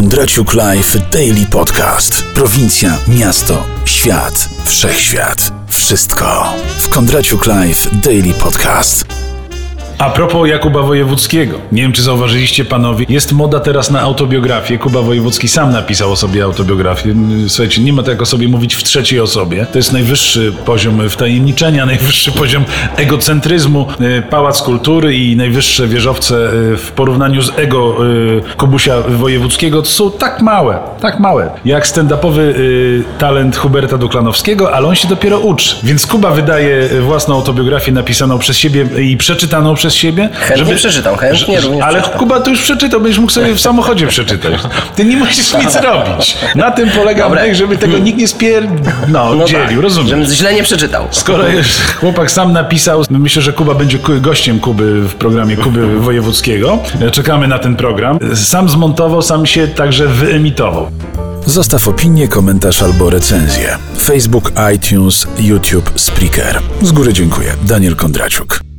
Kondraciuk Live Daily Podcast. Prowincja, miasto, świat, wszechświat. Wszystko w Kondraciuk Live Daily Podcast. A propos Jakuba Wojewódzkiego. Nie wiem, czy zauważyliście panowie, jest moda teraz na autobiografię. Kuba Wojewódzki sam napisał o sobie autobiografię. Słuchajcie, nie ma tak o sobie mówić w trzeciej osobie. To jest najwyższy poziom wtajemniczenia, najwyższy poziom egocentryzmu. E, Pałac Kultury i najwyższe wieżowce e, w porównaniu z ego e, Kubusia Wojewódzkiego są tak małe, tak małe. Jak stand-upowy talent Huberta Duklanowskiego, ale on się dopiero uczy. Więc Kuba wydaje własną autobiografię napisaną przez siebie i przeczytaną przez siebie. Chętnie przeczytam, chętnie również Ale przeczytam. Kuba to już przeczytał, będziesz mógł sobie w samochodzie przeczytać. Ty nie musisz nic robić. Na tym polega Dobra. wdech, żeby tego nikt nie spier... No, No dzielił, tak, rozumiem. Żebym źle nie przeczytał. Skoro już chłopak sam napisał, myślę, że Kuba będzie gościem Kuby w programie Kuby Wojewódzkiego. Czekamy na ten program. Sam zmontował, sam się także wyemitował. Zostaw opinię, komentarz albo recenzję. Facebook, iTunes, YouTube, Spreaker. Z góry dziękuję. Daniel Kondraciuk.